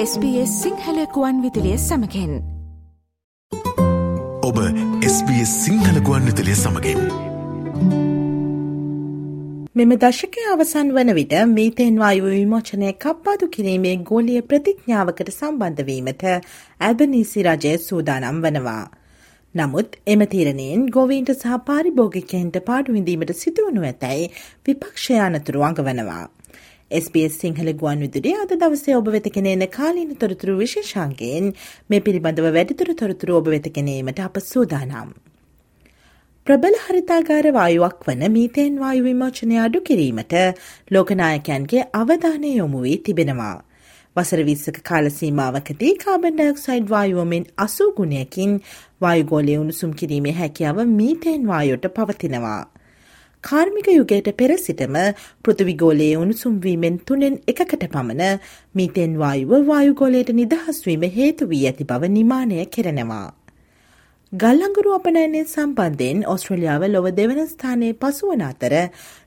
SBS සිංහලකුවන් විදිලිය සමකෙන් ඔබ SBS සිංහලකුවන් විතලිය සමගින් මෙම දශකය අවසන් වන විට මීතෙන් වායු විමෝචනය කප්පාදු කිරීමේ ගෝලිය ප්‍රතිඥාවකට සම්බන්ධවීමට ඇල්බනීසි රජය සූදානම් වනවා. නමුත් එම තීරණයෙන් ගොවීන්ට සහ පාරිභෝගිකයන්ට පාඩුවිඳීමට සිදුවනු ඇතැයි විපක්ෂය අනතුරු අඟවනවා. SBS සිංහල ගුවන් විදුලිය අද දවසේ ඔබ වෙත කෙනෙන කාලීන තොරතුරු විශේෂාන්ගයෙන් මේ පිළිබඳව වැඩිතුර තොරතුරු ඔබ වෙත කෙනීමට අප සූදානම්. ප්‍රබල හරිතාගාර වායුවක් වන මීතයෙන් වායු විමෝචනය අඩු කිරීමට ලෝකනායකයන්ගේ අවධානය යොමු වී තිබෙනවා. වසර විස්සක කාලසීමාවකදී කාබන් ඩයොක්සයිඩ් වායුවමෙන් අසූ ගුණයකින් වායුගෝලය උණුසුම් කිරීමේ හැකියාව මීතයෙන් වායුවට පවතිනවා. කාර්මික යුගයට පෙර සිටම පෘථවිගෝලයේ උණුසුම්වීමෙන් තුනෙන් එකකට පමණ මීතෙන් වායුව වායුගෝලයට නිදහස්වීම හේතු වී ඇති බව නිමානය කෙරෙනවා. ගල්ලංගුරු අපනයනය සම්බන්ධයෙන් ඔස්ට්‍රලියාව ලොව දෙවන ස්ථානයේ පසුවන අතර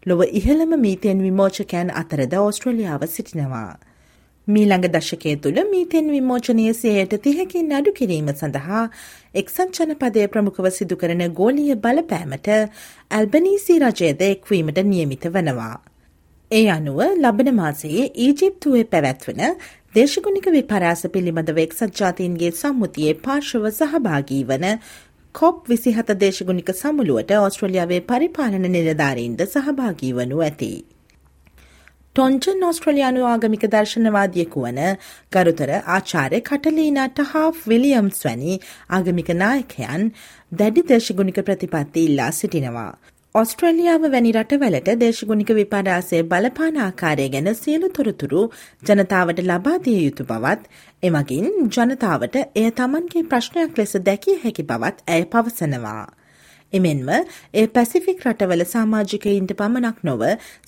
ලොව ඉහළම මීතෙන් විමෝචකයන් අතරද ඔස්ට්‍රලියාව සිටිනවා. මීළඟ දශකය තුළ මීතෙන් විමෝචනය සයට තිහකින් අඩු කිරීම සඳහා එක්සත් ජනපදය ප්‍රමුඛව සිදු කරන ගෝලිය බලපෑමට ඇල්බනීසි රජයද එක්වීමට නියමිත වනවා. ඒ අනුව ලබන මාසයේ ඊජිප්තුවේ පැවැත්වන දේශගුණික විපරාස පිළිබඳව එක්සත් ජාතීන්ගේ සම්මුතියේ පාර්ශව සහභාගී වන කොප් විසිහත දේශගුණික සමුළුවට ඔස්ට්‍රලියාවේ පරිපාලන නිලධාරීන්ද සහභාගී වනු ඇති. ටොන්ජන් ඔස්ට්‍රලයානු ආගමික දර්ශනවාදියෙකු වන ගරුතර ආචාරය කටලීනට හා විලියම්ස් වැනි ආගමික නායකයන් දැඩි දේශගුණික ප්‍රතිපත්ති ඉල්ලා සිටිනවා. ඔස්ට්‍රලියාව වැනි රටවලට දේශගුණික විපඩාසය බලපාන ආකාරය ගැන සියලු තොරතුරු ජනතාවට ලබාදිය යුතු බවත් එමගින් ජනතාවට එය තමන්ගේ ප්‍රශ්නයක් ලෙස දැකිය හැකි බවත් ඇය පවසනවා. එමෙන්ම ඒ පැසිෆික් රටවල සාමාජිකයින්ට පමණක් නොව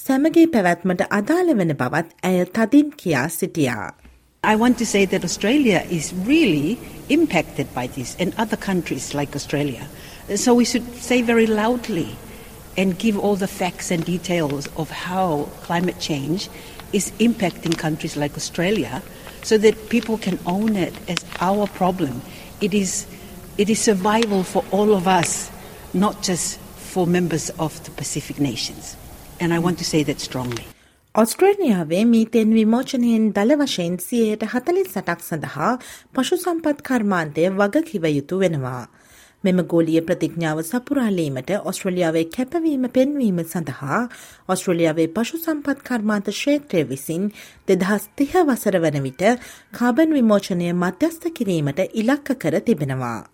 සැමගේ පැවැත්මට අදාළ වන බවත් ඇය තදින් කියා සිටියා. I want to say that Australia is really impacted by this and other countries like Australia. So we should say very loudly and give all the facts and details of how climate change is impacting countries like Australia so that people can own it as our problem. It is, it is survival for all of us Not just for members of the Pacific nations. And I want to say that strongly. ඔස්ට්‍රේලියාවේ මීතෙන් විමෝචනයෙන් දළ වශයෙන් සියයට හතලින් සටක් සඳහා පශු සම්පත් කර්මාන්තය වග කිව යුතු වෙනවා. මෙම ගෝලිය ප්‍රතිඥාව සපුරාලීමට ඔස්ට්‍රලියාවේ කැපවීම පෙන්වීම සඳහා ඔස්ට්‍රලියාවේ පශු සම්පත් කර්මාන්ත ක්ෂේත්‍රය විසින් දෙදහස් තිහ වසර වන විට කාබන් විමෝචනය මධ්‍යස්ථ කිරීමට ඉලක්ක කර තිබෙනවා.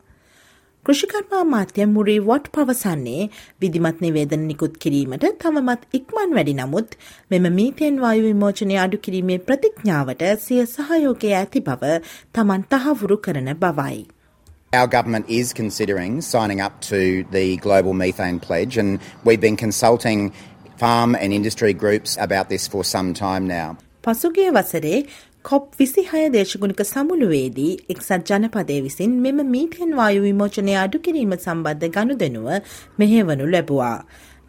කෘෂිකර්මා මාත්‍ය මුරී වොට් පවසන්නේ විදිමත් නිවේදන නිකුත් කිරීමට තවමත් ඉක්මන් වැඩි නමුත් මෙම මීතයෙන් වායු විමෝචනය අඩු කිරීමේ ප්‍රතිඥාවට සිය සහයෝගය ඇති බව තමන් තහවුරු කරන බවයි. Our government is considering signing up to the Global Methane Pledge, and we've been consulting farm and industry groups about this for some time now. පසුගිය වසරේ කොප් විසිහය දේශගුණික සමුළුවේදී එක්සත් ජනපදය විසින් මෙම මීටෙන් වායු විමෝචනය අඩු කිරීම සම්බන්ධ ගනුදෙනුව මෙහෙවනු ලැබවා.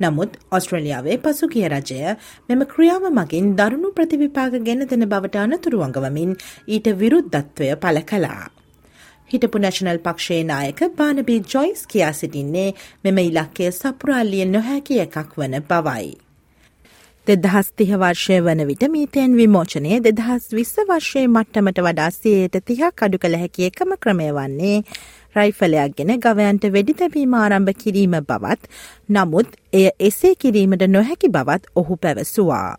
නමුත් ඔස්ට්‍රලියාවේ පසුගිය රජය මෙම ක්‍රියාව මගින් දරුණු ප්‍රතිවිපාක ගෙන දෙන බවට අනතුරු අඟවමින් ඊට විරුද්ධත්වය පල කලා. හිටපු නැශනල් පක්ෂයේ නායක බානබී ජොයිස් කියා සිටින්නේ මෙම ඉලක්කය සපුරාල්ලිය නොහැකි එකක් වන බවයි. දෙදහස් තිහ වර්ෂය වන විට මීතයෙන් විමෝචනය දෙදහස් විස්ස වර්ෂයේ මට්ටමට වඩා සියයට තිහක් අඩු කළ හැකි එකම ක්‍රමය වන්නේ රයිෆලයක් ගෙන ගවයන්ට වෙඩි තැබීම ආරම්භ කිරීම බවත් නමුත් එය එසේ කිරීමට නොහැකි බවත් ඔහු පැවසුවා.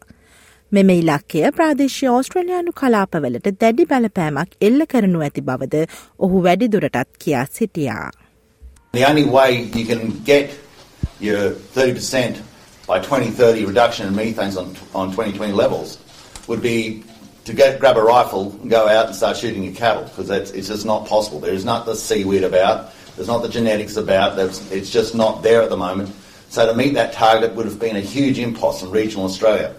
මෙම ඉලක්කය ප්‍රාදේශය ඕස්ට්‍රලයානු කලාපවලට දැඩි බලපෑමක් එල්ල කරනු ඇති බවද ඔහු වැඩිදුරටත් කියා සිටියා. The only way you can get your 30% by 2030 reduction in methanes on, on 2020 levels would be to get, grab a rifle and go out and start shooting your cattle because it's just not possible. There is not the seaweed about, there's not the genetics about, it's just not there at the moment. So to meet that target would have been a huge impulse in regional Australia.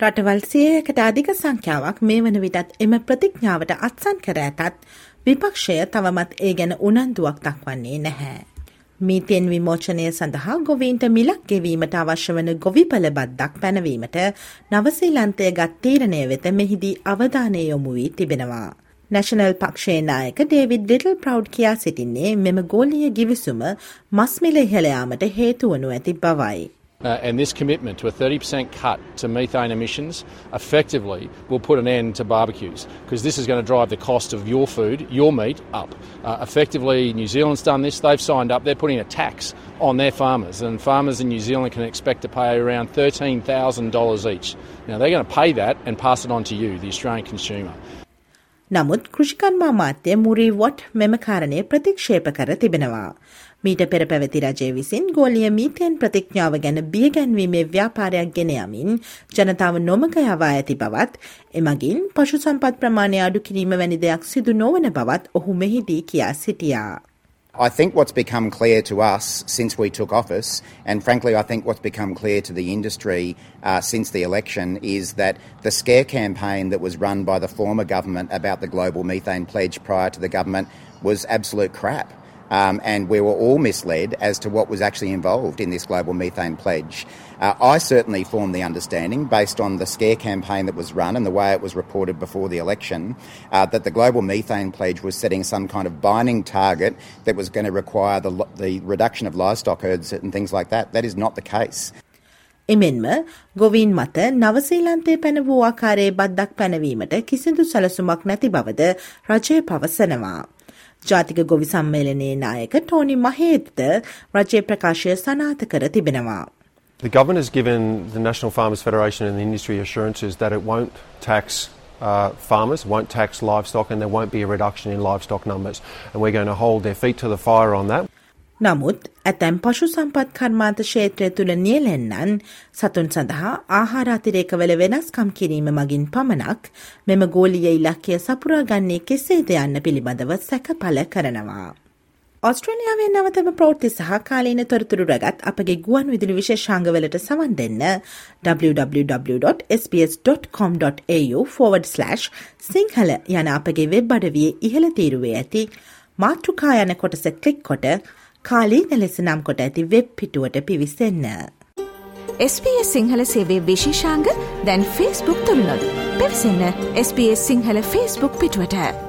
රටවල් සියයකට අධික සංඛ්‍යාවක් මේ වන විටත් එම ප්‍රතිඥාවට අත්සන් කර ඇතත් විපක්ෂය තවමත් ඒ ගැන උනන්දුවක් දක්වන්නේ නැහැ. මීතෙන් විමෝචනය සඳහා ගොවීන්ට මිලක් ගෙවීමට අවශ්‍ය වන ගොවිපල බද්දක් පැනවීමට නවසීලන්තය ගත් තීරණය වෙත මෙහිදී අවධානය යොමු වී තිබෙනවා. නැශනල් පක්ෂයේ නායක ඩේවිඩ් ලිටල් ප්‍රව් කියා සිටින්නේ මෙම ගෝලිය ගිවිසුම මස්මිල ඉහළයාමට හේතුවනු ඇති බවයි. Uh, and this commitment to a 30% cut to methane emissions effectively will put an end to barbecues because this is going to drive the cost of your food, your meat, up. Uh, effectively, New Zealand's done this. They've signed up. They're putting a tax on their farmers, and farmers in New Zealand can expect to pay around $13,000 each. Now, they're going to pay that and pass it on to you, the Australian consumer. නමුත් කෘෂිකර්මා මාත්‍ය මුරී what මෙම කාරණය ප්‍රතික්ෂේප කර තිබෙනවා. මීට පෙර පැවති රජය විසින් ගෝලිය මීතයෙන් ප්‍රතිඥාව ගැන බියගැන්වීමේ ව්‍යාපාරයක් ගෙන යමින් ජනතාව නොමග යවා ඇති බවත් එමගින් පශු සම්පත් ප්‍රමාණය අඩු කිරීම වැනි දෙයක් සිදු නොවන බවත් ඔහු මෙහිදී කියා සිටියා. I think what's become clear to us since we took office, and frankly, I think what's become clear to the industry uh, since the election, is that the scare campaign that was run by the former government about the global methane pledge prior to the government was absolute crap. Um, and we were all misled as to what was actually involved in this global methane pledge. Uh, I certainly formed the understanding, based on the scare campaign that was run and the way it was reported before the election, uh, that the global methane pledge was setting some kind of binding target that was going to require the, the reduction of livestock herds and things like that. That is not the case. එමෙන්ම ගොවීන් මත නවසීලන්තය පැන වූ ආකාරයේ බද්දක් පැනවීමට කිසිදු සලසුමක් නැති බවද රජය පවසනවා. ජාතික ගොවි සම්මේලනයේ නායක ටෝනි මහේත්ද රජයේ ප්‍රකාශය සනාත කර තිබෙනවා. The government has given the National Farmers Federation and the industry assurances that it won't tax uh, farmers, won't tax livestock, and there won't be a reduction in livestock numbers. And we're going to hold their feet to the fire on that. නමුත් ඇතැම් පශු සම්පත් කර්මාන්ත ක්ෂේත්‍රය තුළ නියලෙන්නන් සතුන් සඳහා ආහාරාතිරේකවල වෙනස්කම් කිරීම මගින් පමණක් මෙම ගෝලිය ඉලක්කය සපුරා ගන්නේ කෙසේද යන්න පිළිබඳව සැකපල කරනවා. ඔස්ට්‍රලියාවේ නවතම ප්‍රෝත්ති සහ කාලීන තොරතුරු රැගත් අපගේ ගුවන් විදුලි විශේෂාංගවලට සවන් දෙන්න www.sbs.com.au forward slash සිංහල යන අපගේ වෙබ් අඩවියේ ඉහළ තීරුවේ ඇති මාතෘකා යන කොටස කලික් කොට කාලීන ලෙස නම් කොට ඇති වෙබ් පිටුවට පිවිසන්න. SBS සිංහල සේවේ විශේෂාංග දැන් ෆේස්බුක් තුළනොද. පිවිසන්න SBS සිංහල ෆේස්බුක් පිටුවට.